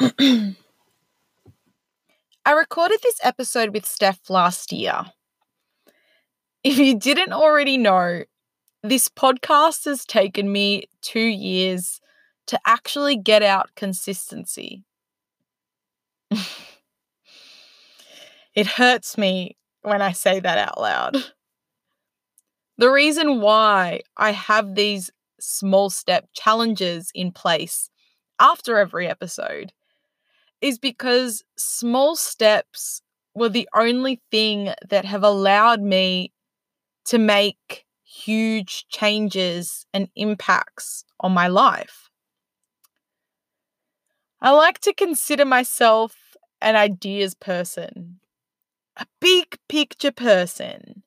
I recorded this episode with Steph last year. If you didn't already know, this podcast has taken me two years to actually get out consistency. it hurts me when I say that out loud. The reason why I have these small step challenges in place after every episode is because small steps were the only thing that have allowed me to make huge changes and impacts on my life. I like to consider myself an ideas person, a big picture person,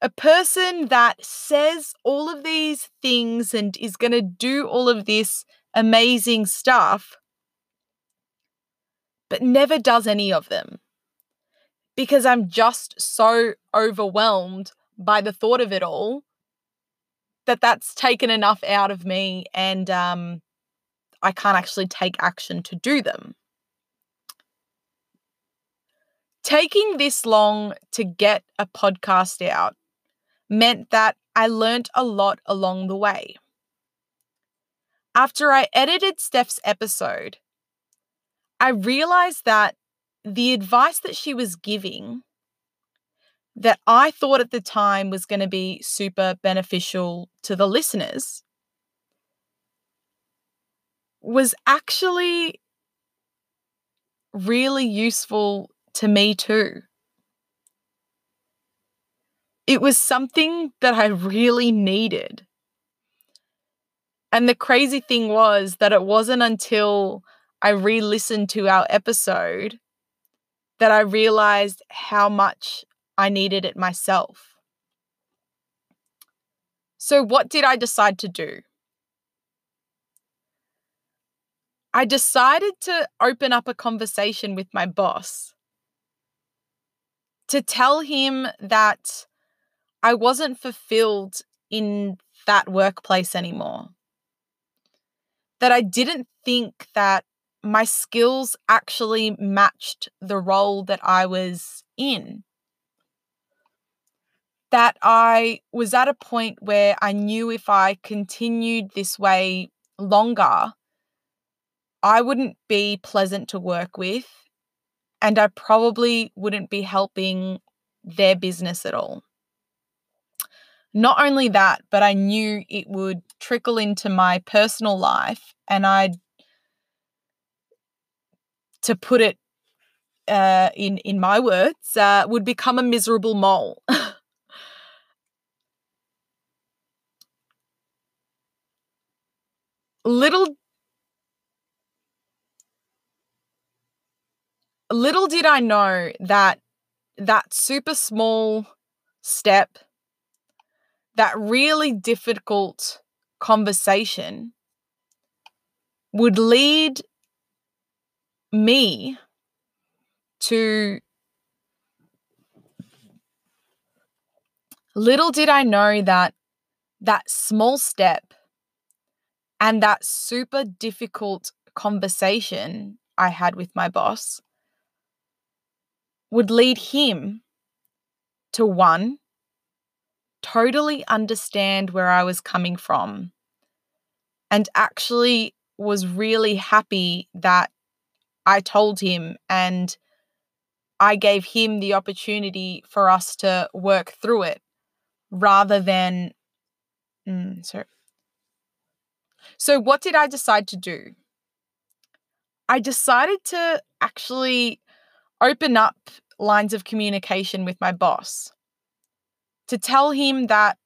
a person that says all of these things and is going to do all of this amazing stuff, but never does any of them because I'm just so overwhelmed by the thought of it all that that's taken enough out of me and um, I can't actually take action to do them. Taking this long to get a podcast out meant that I learned a lot along the way. After I edited Steph's episode, I realized that the advice that she was giving that I thought at the time was going to be super beneficial to the listeners was actually really useful to me too. It was something that I really needed. And the crazy thing was that it wasn't until I re listened to our episode that I realized how much I needed it myself. So, what did I decide to do? I decided to open up a conversation with my boss to tell him that I wasn't fulfilled in that workplace anymore that I didn't think that my skills actually matched the role that I was in. That I was at a point where I knew if I continued this way longer, I wouldn't be pleasant to work with, and I probably wouldn't be helping their business at all. Not only that, but I knew it would trickle into my personal life and I'd to put it uh, in in my words, uh, would become a miserable mole. little little did I know that that super small step that really difficult conversation would lead me to little did I know that that small step and that super difficult conversation I had with my boss would lead him to one, totally understand where I was coming from and actually was really happy that I told him and I gave him the opportunity for us to work through it rather than. Mm, sorry. So, what did I decide to do? I decided to actually open up lines of communication with my boss to tell him that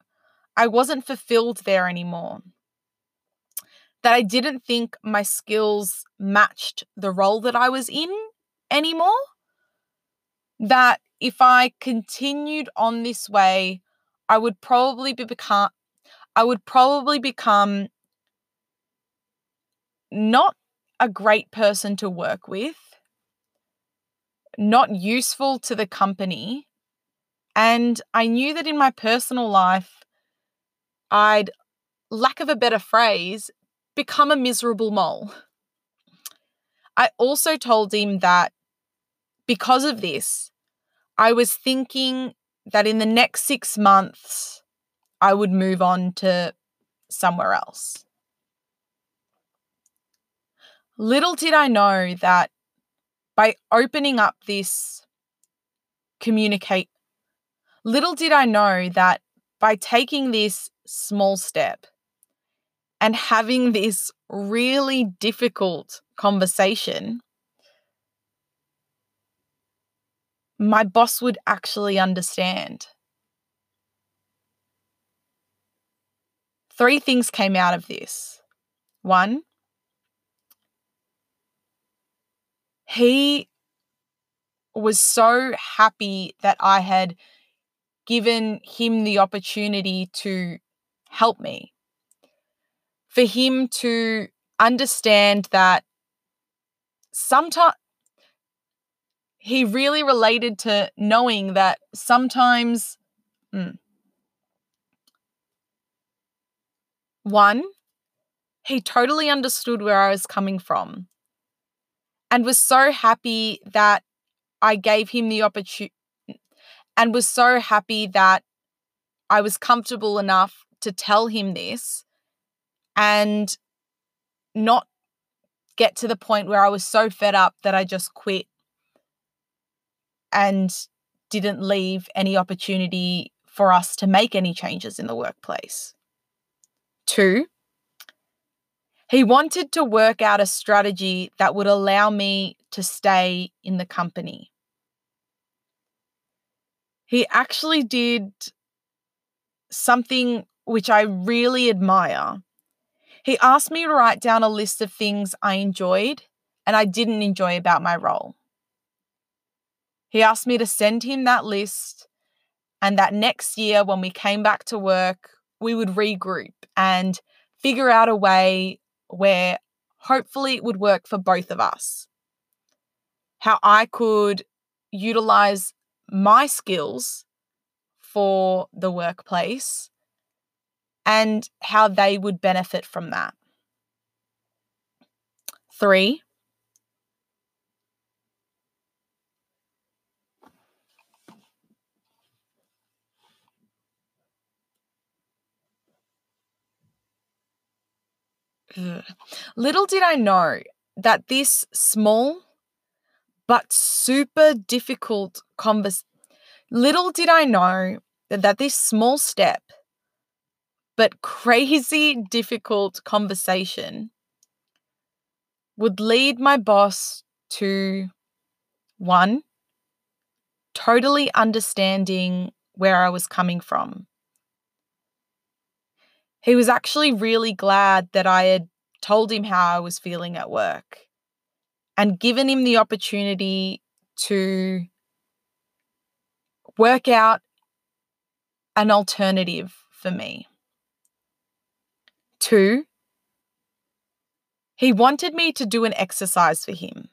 I wasn't fulfilled there anymore, that I didn't think my skills matched the role that I was in anymore, that if I continued on this way, I would probably be become I would probably become not a great person to work with, not useful to the company, and I knew that in my personal life, I'd, lack of a better phrase, become a miserable mole. I also told him that because of this, I was thinking that in the next six months, I would move on to somewhere else. Little did I know that by opening up this communicate, little did I know that by taking this small step and having this really difficult conversation, my boss would actually understand. Three things came out of this. One, he was so happy that I had given him the opportunity to help me. For him to understand that sometimes he really related to knowing that sometimes mm, one he totally understood where I was coming from and was so happy that I gave him the opportunity and was so happy that I was comfortable enough to tell him this and not get to the point where I was so fed up that I just quit and didn't leave any opportunity for us to make any changes in the workplace. Two, he wanted to work out a strategy that would allow me to stay in the company. He actually did something which I really admire. He asked me to write down a list of things I enjoyed and I didn't enjoy about my role. He asked me to send him that list, and that next year, when we came back to work, we would regroup and figure out a way where hopefully it would work for both of us. How I could utilize my skills for the workplace and how they would benefit from that. Three, Little did I know that this small but super difficult convers little did I know that, that this small step but crazy difficult conversation would lead my boss to one totally understanding where I was coming from he was actually really glad that I had told him how I was feeling at work and given him the opportunity to work out an alternative for me. Two, he wanted me to do an exercise for him.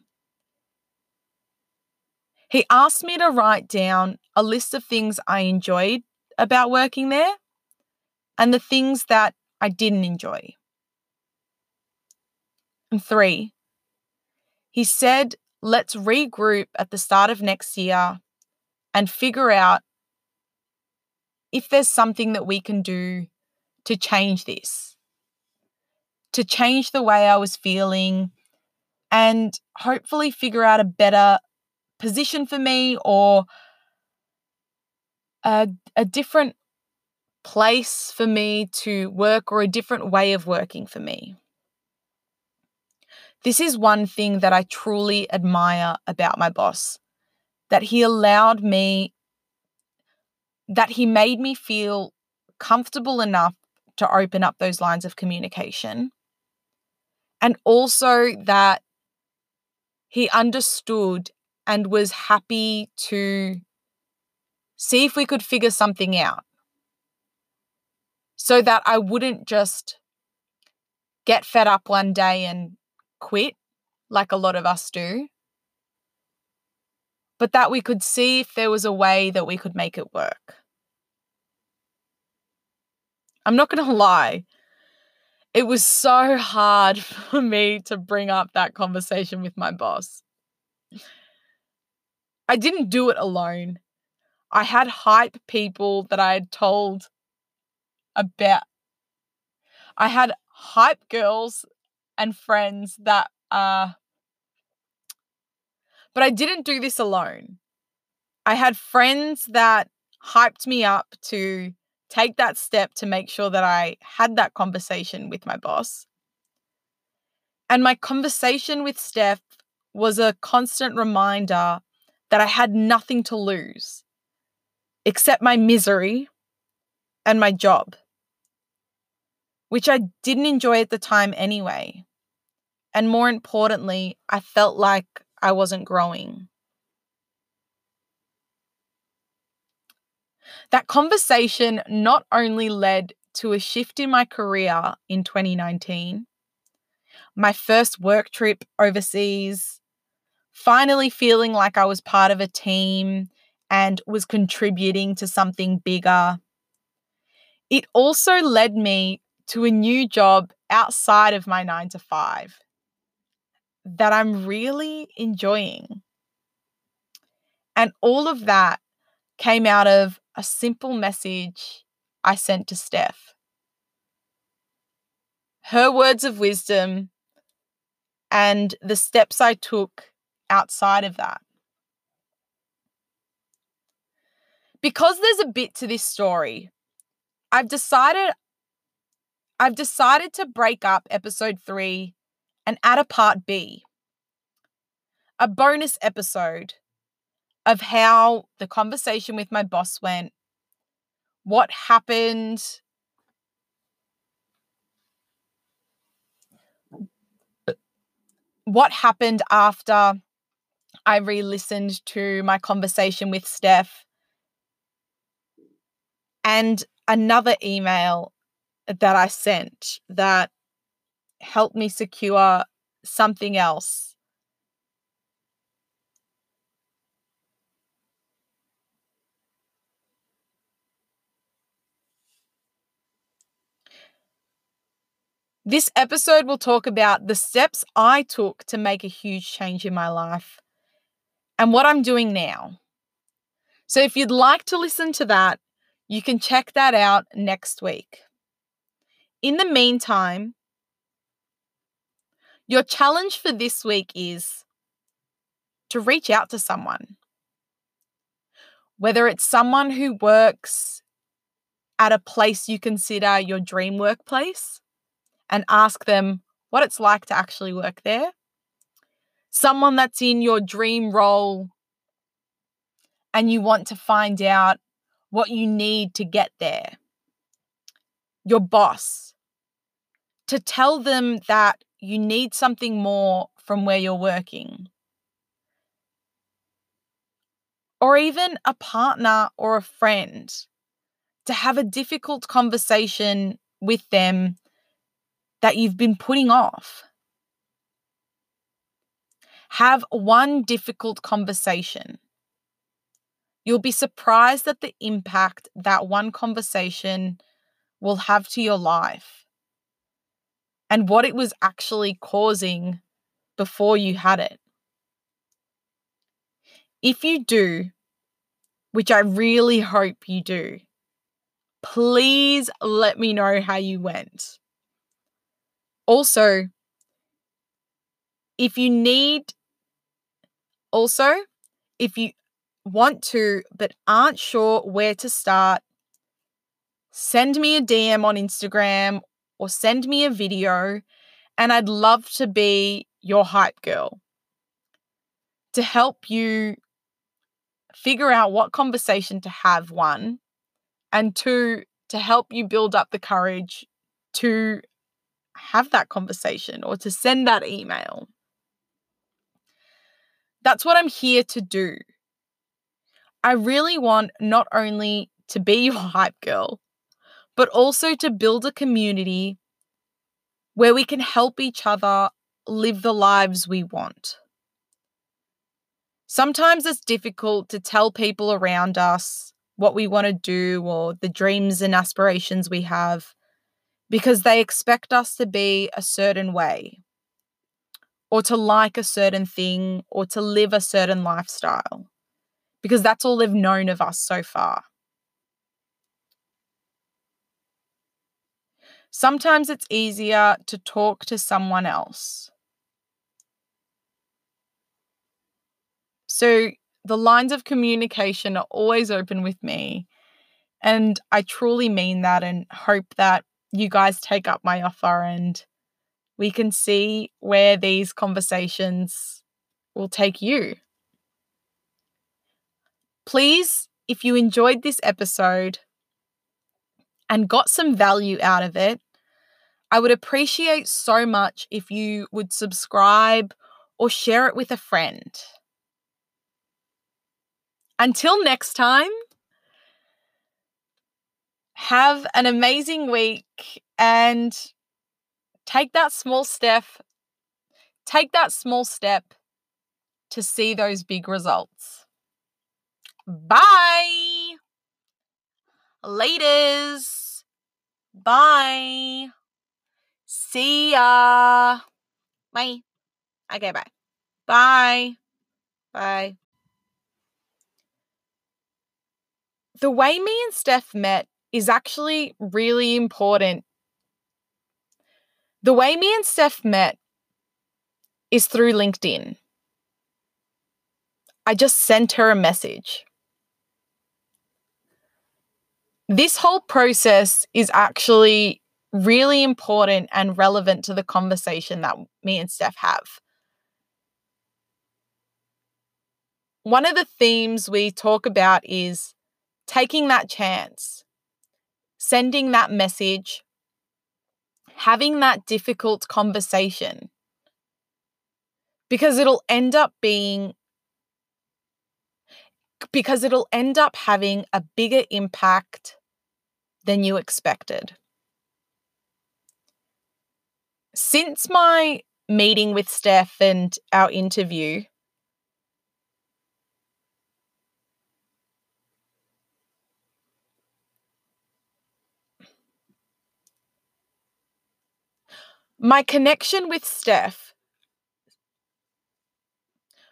He asked me to write down a list of things I enjoyed about working there and the things that I didn't enjoy. And three, he said, let's regroup at the start of next year and figure out if there's something that we can do to change this, to change the way I was feeling, and hopefully figure out a better position for me or a, a different place for me to work or a different way of working for me. This is one thing that I truly admire about my boss that he allowed me, that he made me feel comfortable enough to open up those lines of communication. And also that he understood and was happy to see if we could figure something out so that I wouldn't just get fed up one day and quit like a lot of us do, but that we could see if there was a way that we could make it work. I'm not going to lie. It was so hard for me to bring up that conversation with my boss. I didn't do it alone. I had hype people that I had told about. I had hype girls and friends that uh but I didn't do this alone. I had friends that hyped me up to take that step to make sure that I had that conversation with my boss. And my conversation with Steph was a constant reminder that I had nothing to lose except my misery and my job, which I didn't enjoy at the time anyway. And more importantly, I felt like I wasn't growing. That conversation not only led to a shift in my career in 2019, my first work trip overseas, finally feeling like I was part of a team and was contributing to something bigger. It also led me to a new job outside of my nine to five that I'm really enjoying. And all of that came out of a simple message I sent to Steph. Her words of wisdom and the steps I took outside of that. Because there's a bit to this story, I've decided I've decided to break up episode 3 and add a part B. A bonus episode of how the conversation with my boss went, what happened, what happened after I re listened to my conversation with Steph, and another email that I sent that helped me secure something else This episode will talk about the steps I took to make a huge change in my life and what I'm doing now. So, if you'd like to listen to that, you can check that out next week. In the meantime, your challenge for this week is to reach out to someone. Whether it's someone who works at a place you consider your dream workplace, and ask them what it's like to actually work there. Someone that's in your dream role and you want to find out what you need to get there. Your boss. To tell them that you need something more from where you're working. Or even a partner or a friend. To have a difficult conversation with them that you've been putting off. Have one difficult conversation. You'll be surprised at the impact that one conversation will have to your life and what it was actually causing before you had it. If you do, which I really hope you do, please let me know how you went. Also, if you need, also, if you want to but aren't sure where to start, send me a DM on Instagram or send me a video, and I'd love to be your hype girl to help you figure out what conversation to have, one, and two, to help you build up the courage to have that conversation or to send that email. That's what I'm here to do. I really want not only to be your hype girl, but also to build a community where we can help each other live the lives we want. Sometimes it's difficult to tell people around us what we want to do or the dreams and aspirations we have because they expect us to be a certain way or to like a certain thing or to live a certain lifestyle because that's all they've known of us so far. Sometimes it's easier to talk to someone else. So the lines of communication are always open with me. And I truly mean that and hope that you guys take up my offer and we can see where these conversations will take you. Please, if you enjoyed this episode and got some value out of it, I would appreciate so much if you would subscribe or share it with a friend. Until next time, have an amazing week and take that small step. Take that small step to see those big results. Bye. Laters. Bye. See ya. Bye. Okay, bye. Bye. Bye. The way me and Steph met is actually really important. The way me and Steph met is through LinkedIn. I just sent her a message. This whole process is actually really important and relevant to the conversation that me and Steph have. One of the themes we talk about is taking that chance, sending that message, having that difficult conversation. Because it'll end up being, because it'll end up having a bigger impact than you expected. Since my meeting with Steph and our interview, my connection with Steph,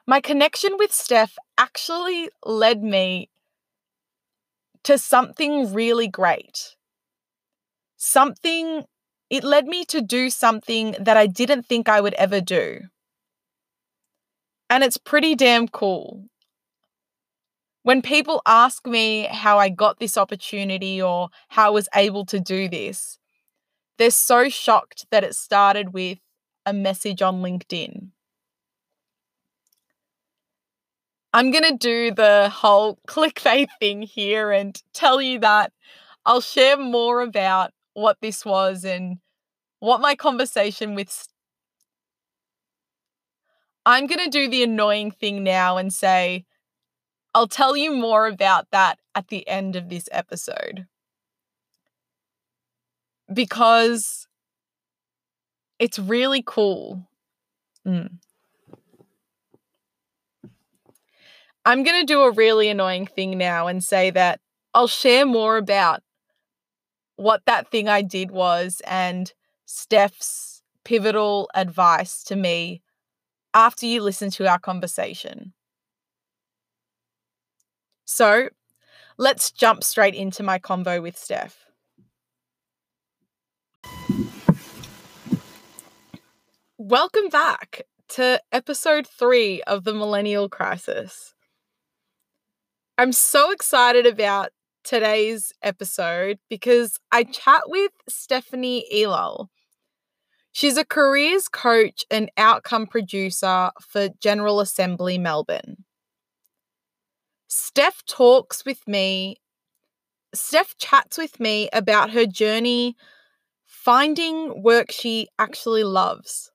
my connection with Steph actually led me to something really great. Something, it led me to do something that I didn't think I would ever do. And it's pretty damn cool. When people ask me how I got this opportunity or how I was able to do this, they're so shocked that it started with a message on LinkedIn. I'm going to do the whole clickbait thing here and tell you that I'll share more about what this was and what my conversation with. I'm going to do the annoying thing now and say, I'll tell you more about that at the end of this episode because it's really cool. Mm. I'm going to do a really annoying thing now and say that I'll share more about what that thing I did was and Steph's pivotal advice to me after you listen to our conversation. So let's jump straight into my convo with Steph. Welcome back to episode three of the Millennial Crisis. I'm so excited about today's episode because I chat with Stephanie Elul. She's a careers coach and outcome producer for General Assembly Melbourne. Steph talks with me, Steph chats with me about her journey finding work she actually loves.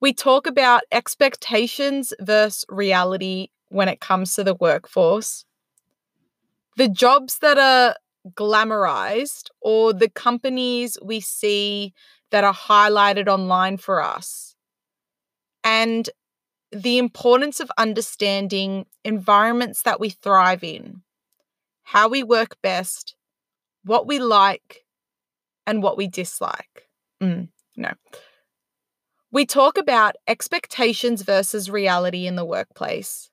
We talk about expectations versus reality when it comes to the workforce, the jobs that are glamorized or the companies we see that are highlighted online for us, and the importance of understanding environments that we thrive in, how we work best, what we like, and what we dislike. Mm, no. We talk about expectations versus reality in the workplace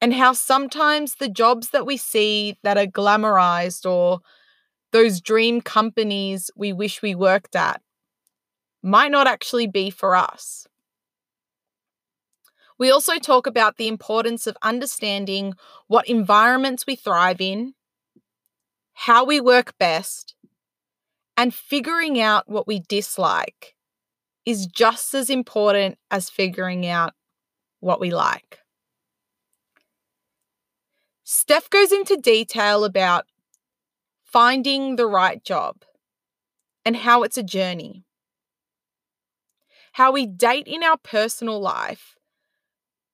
and how sometimes the jobs that we see that are glamorized or those dream companies we wish we worked at might not actually be for us. We also talk about the importance of understanding what environments we thrive in, how we work best, and figuring out what we dislike is just as important as figuring out what we like. Steph goes into detail about finding the right job and how it's a journey. How we date in our personal life,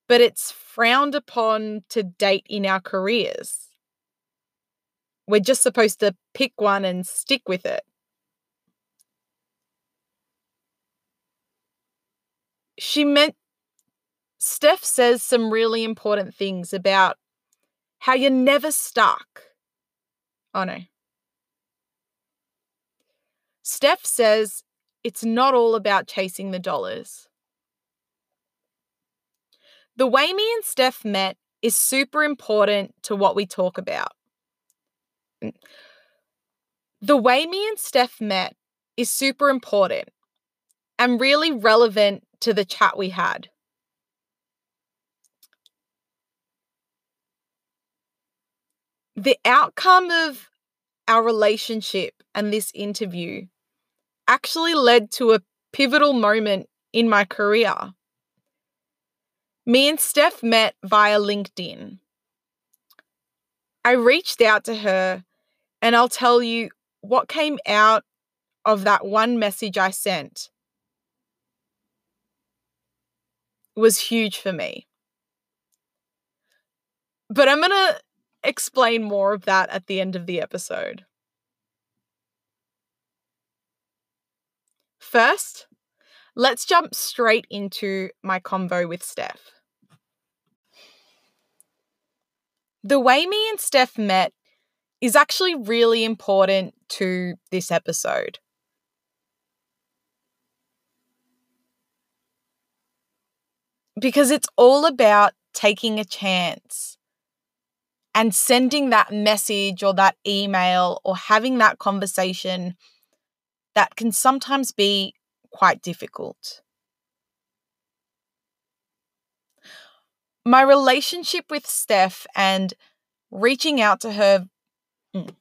but it's frowned upon to date in our careers. We're just supposed to pick one and stick with it. She meant, Steph says some really important things about how you're never stuck. Oh no. Steph says it's not all about chasing the dollars. The way me and Steph met is super important to what we talk about. The way me and Steph met is super important and really relevant to the chat we had. The outcome of our relationship and this interview actually led to a pivotal moment in my career. Me and Steph met via LinkedIn. I reached out to her, and I'll tell you what came out of that one message I sent was huge for me. But I'm going to explain more of that at the end of the episode. First, let's jump straight into my convo with Steph. The way me and Steph met is actually really important to this episode. Because it's all about taking a chance and sending that message or that email or having that conversation that can sometimes be quite difficult. My relationship with Steph and reaching out to her. Mm,